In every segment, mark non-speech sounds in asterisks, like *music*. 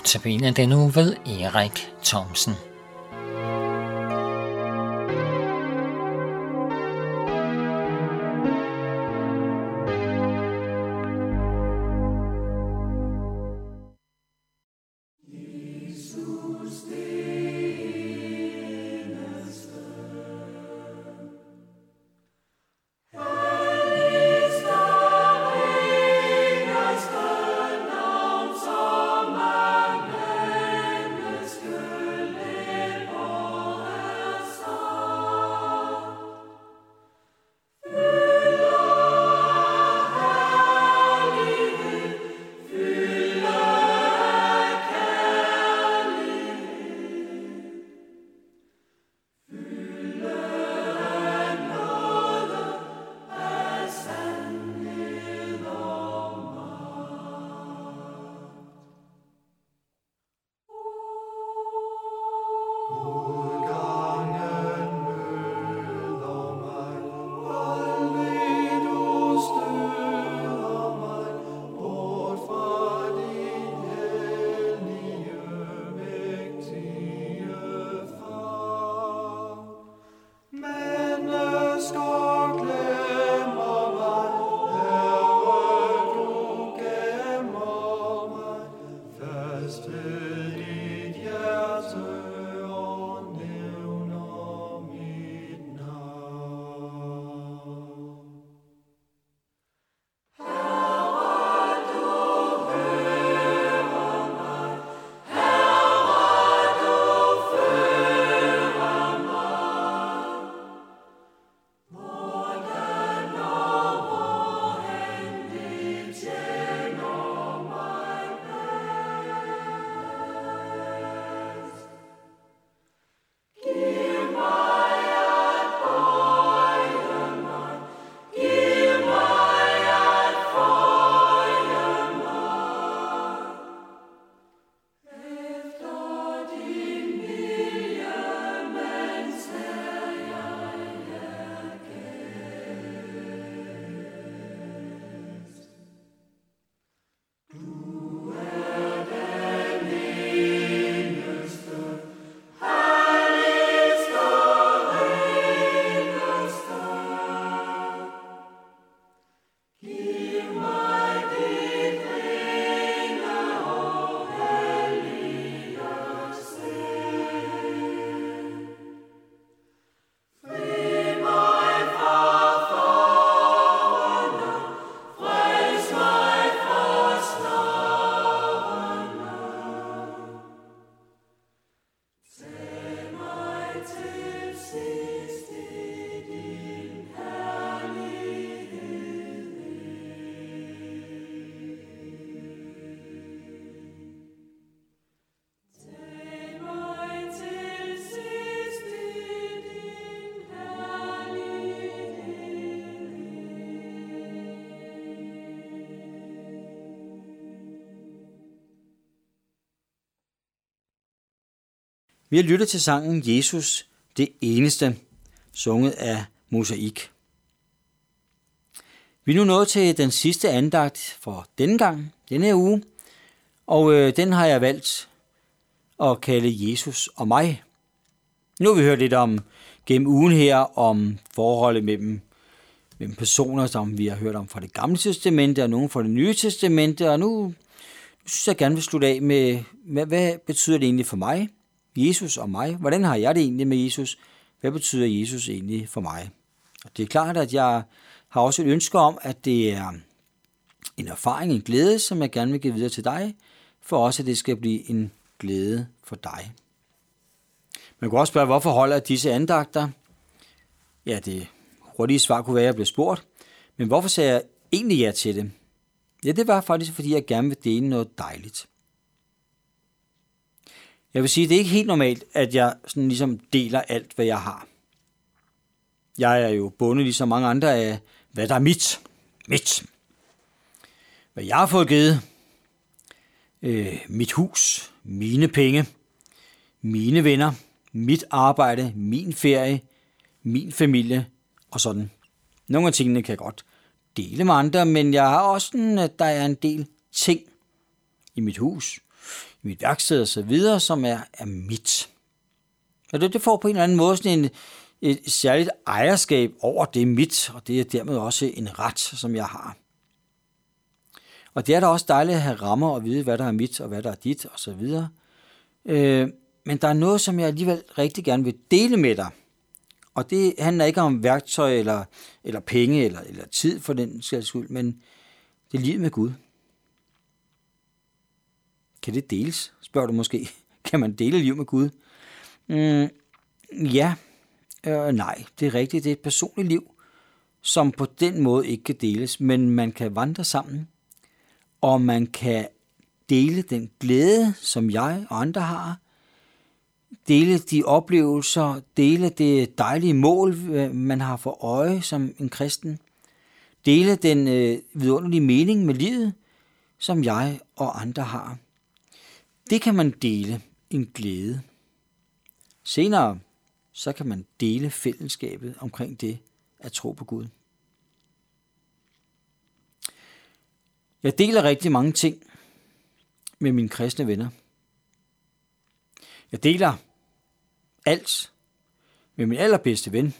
Notabene den nu ved Erik Thomsen. Vi har lyttet til sangen Jesus, det eneste, sunget af Mosaik. Vi er nu nået til den sidste andagt for denne gang, denne her uge, og øh, den har jeg valgt at kalde Jesus og mig. Nu har vi hørt lidt om gennem ugen her, om forholdet mellem, mellem personer, som vi har hørt om fra det gamle testamente, og nogen fra det nye testamente, og nu, nu synes jeg gerne vil slutte af med, med, hvad betyder det egentlig for mig? Jesus og mig. Hvordan har jeg det egentlig med Jesus? Hvad betyder Jesus egentlig for mig? Og det er klart, at jeg har også et ønske om, at det er en erfaring, en glæde, som jeg gerne vil give videre til dig, for også at det skal blive en glæde for dig. Man kunne også spørge, hvorfor holder disse andagter? Ja, det hurtige svar kunne være, at jeg blev spurgt. Men hvorfor sagde jeg egentlig ja til det? Ja, det var faktisk, fordi jeg gerne vil dele noget dejligt. Jeg vil sige, det er ikke helt normalt, at jeg sådan ligesom deler alt, hvad jeg har. Jeg er jo bundet ligesom mange andre af, hvad der er mit. Mit. Hvad jeg har fået givet. Øh, mit hus, mine penge, mine venner, mit arbejde, min ferie, min familie og sådan. Nogle af tingene kan jeg godt dele med andre, men jeg har også sådan, at der er en del ting i mit hus, mit værksted og så videre, som er, er mit. Og det, det får på en eller anden måde sådan en, et særligt ejerskab over det mit, og det er dermed også en ret, som jeg har. Og det er da også dejligt at have rammer og vide, hvad der er mit og hvad der er dit og så videre. Øh, men der er noget, som jeg alligevel rigtig gerne vil dele med dig. Og det handler ikke om værktøj eller, eller penge eller, eller tid for den skyld, men det er livet med Gud. Kan det deles, spørger du måske. *laughs* Kan man dele liv med Gud? Mm, ja, øh, nej, det er rigtigt. Det er et personligt liv, som på den måde ikke kan deles, men man kan vandre sammen, og man kan dele den glæde, som jeg og andre har, dele de oplevelser, dele det dejlige mål, øh, man har for øje som en kristen, dele den øh, vidunderlige mening med livet, som jeg og andre har. Det kan man dele en glæde. Senere så kan man dele fællesskabet omkring det at tro på Gud. Jeg deler rigtig mange ting med mine kristne venner. Jeg deler alt med min allerbedste ven.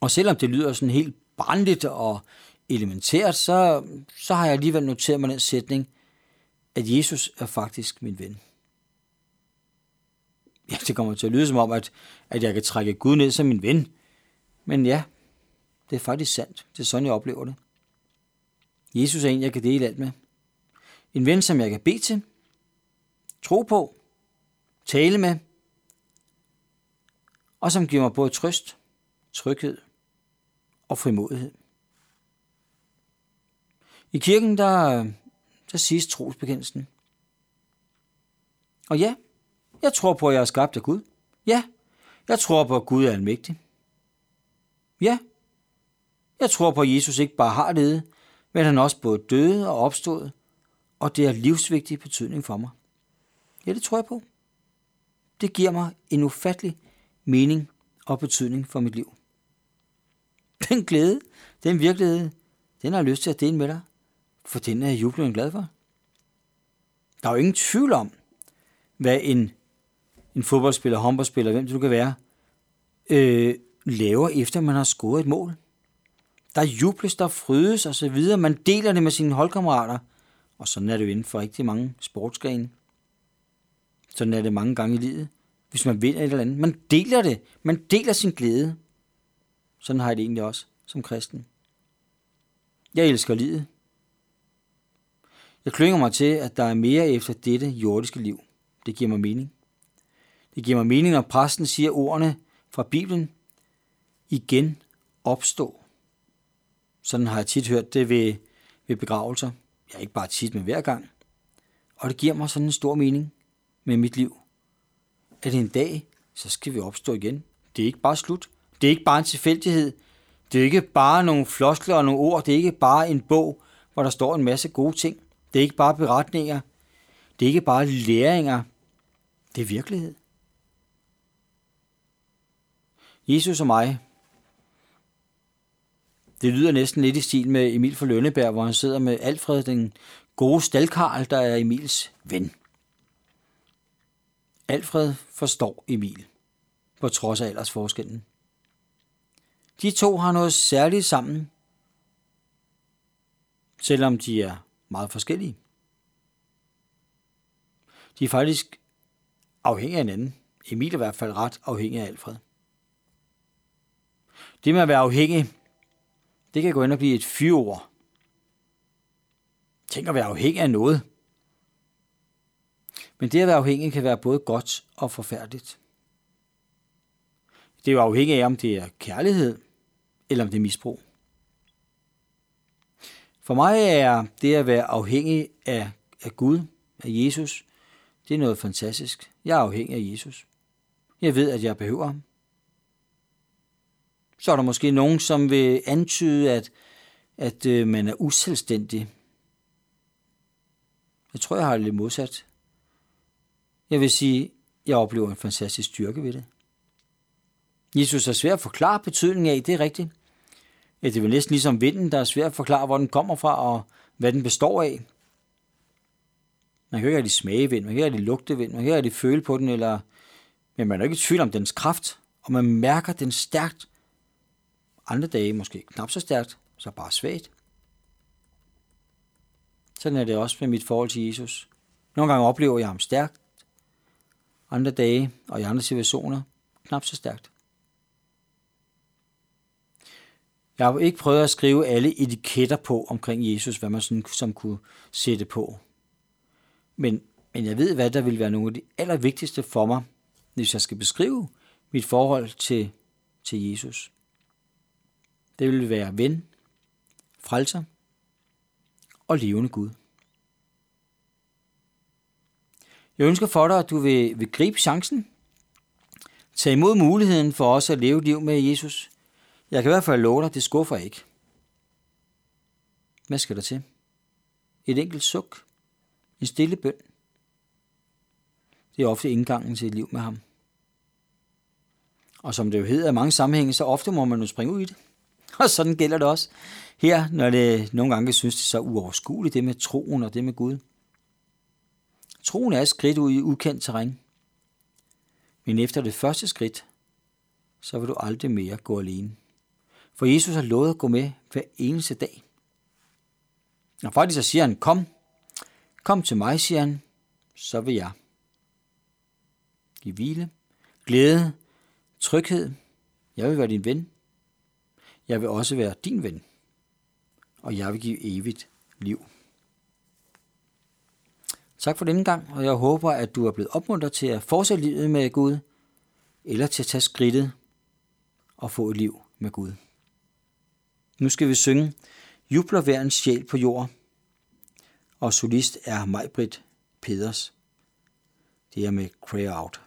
Og selvom det lyder sådan helt barnligt og elementært, så, så har jeg alligevel noteret mig den sætning, at Jesus er faktisk min ven. Ja, det kommer til at lyde som om, at, at jeg kan trække Gud ned som min ven. Men ja, det er faktisk sandt. Det er sådan, jeg oplever det. Jesus er en, jeg kan dele alt med. En ven, som jeg kan bede til, tro på, tale med, og som giver mig både trøst, tryghed og frimodighed. I kirken, der, der siges trosbekendelsen. Og ja, jeg tror på, at jeg er skabt af Gud. Ja, jeg tror på, at Gud er almægtig. Ja, jeg tror på, at Jesus ikke bare har levet, men han også både døde og opstået, og det er livsvigtig betydning for mig. Ja, det tror jeg på. Det giver mig en ufattelig mening og betydning for mit liv. Den glæde, den virkelighed, den har jeg lyst til at dele med dig, for den er jeg glad for. Der er jo ingen tvivl om, hvad en, en fodboldspiller, håndboldspiller, hvem det nu kan være, øh, laver efter man har scoret et mål. Der jubles, der frydes og så videre. Man deler det med sine holdkammerater. Og sådan er det jo inden for rigtig mange sportsgrene. Sådan er det mange gange i livet. Hvis man vinder et eller andet. Man deler det. Man deler sin glæde. Sådan har jeg det egentlig også som kristen. Jeg elsker livet. Jeg klynger mig til, at der er mere efter dette jordiske liv. Det giver mig mening. Det giver mig mening, når præsten siger ordene fra Bibelen. Igen opstå. Sådan har jeg tit hørt det ved, ved begravelser. Jeg er ikke bare tit, men hver gang. Og det giver mig sådan en stor mening med mit liv. At en dag, så skal vi opstå igen. Det er ikke bare slut. Det er ikke bare en tilfældighed. Det er ikke bare nogle floskler og nogle ord. Det er ikke bare en bog, hvor der står en masse gode ting. Det er ikke bare beretninger. Det er ikke bare læringer. Det er virkelighed. Jesus og mig, det lyder næsten lidt i stil med Emil fra Lønneberg, hvor han sidder med Alfred, den gode stalkarl, der er Emils ven. Alfred forstår Emil, på trods af aldersforskellen. De to har noget særligt sammen, selvom de er meget forskellige. De er faktisk afhængige af hinanden. Emil er i hvert fald ret afhængig af Alfred. Det med at være afhængig det kan gå ind og blive et fyrord. Tænk at være afhængig af noget. Men det at være afhængig kan være både godt og forfærdeligt. Det er jo afhængigt af, om det er kærlighed, eller om det er misbrug. For mig er det at være afhængig af, af Gud, af Jesus, det er noget fantastisk. Jeg er afhængig af Jesus. Jeg ved, at jeg behøver ham så er der måske nogen, som vil antyde, at, at øh, man er uselvstændig. Jeg tror, jeg har det lidt modsat. Jeg vil sige, jeg oplever en fantastisk styrke ved det. Jesus er svært at forklare betydningen af, det er rigtigt. Ja, det er vel næsten ligesom vinden, der er svært at forklare, hvor den kommer fra og hvad den består af. Man kan ikke rigtig smage vind, man kan ikke rigtig lugte vind, man kan ikke rigtig føle på den, eller, men man er ikke i tvivl om dens kraft, og man mærker den stærkt. Andre dage måske knap så stærkt, så bare svagt. Sådan er det også med mit forhold til Jesus. Nogle gange oplever jeg ham stærkt, andre dage og i andre situationer knap så stærkt. Jeg har ikke prøvet at skrive alle etiketter på omkring Jesus, hvad man sådan, som kunne sætte på. Men, men jeg ved, hvad der vil være nogle af de allervigtigste for mig, hvis jeg skal beskrive mit forhold til, til Jesus. Det vil være ven, frelser og levende Gud. Jeg ønsker for dig, at du vil, vil gribe chancen. Tag imod muligheden for os at leve liv med Jesus. Jeg kan i hvert fald love dig, det skuffer ikke. Hvad skal der til? Et enkelt suk. En stille bøn. Det er ofte indgangen til et liv med ham. Og som det jo hedder i mange sammenhænge, så ofte må man jo springe ud i det. *laughs* Og sådan gælder det også her, når det nogle gange synes det så uoverskueligt, det med troen og det med Gud. Troen er et skridt ud i ukendt terræn. Men efter det første skridt, så vil du aldrig mere gå alene. For Jesus har lovet at gå med hver eneste dag. Og faktisk så siger han, kom, kom til mig, siger han, så vil jeg. Giv hvile, glæde, tryghed. Jeg vil være din ven. Jeg vil også være din ven. Og jeg vil give evigt liv. Tak for denne gang, og jeg håber, at du er blevet opmuntret til at fortsætte livet med Gud, eller til at tage skridtet og få et liv med Gud. Nu skal vi synge Jubler hver en sjæl på jord, og solist er Majbrit Peders. Det er med Cray Out.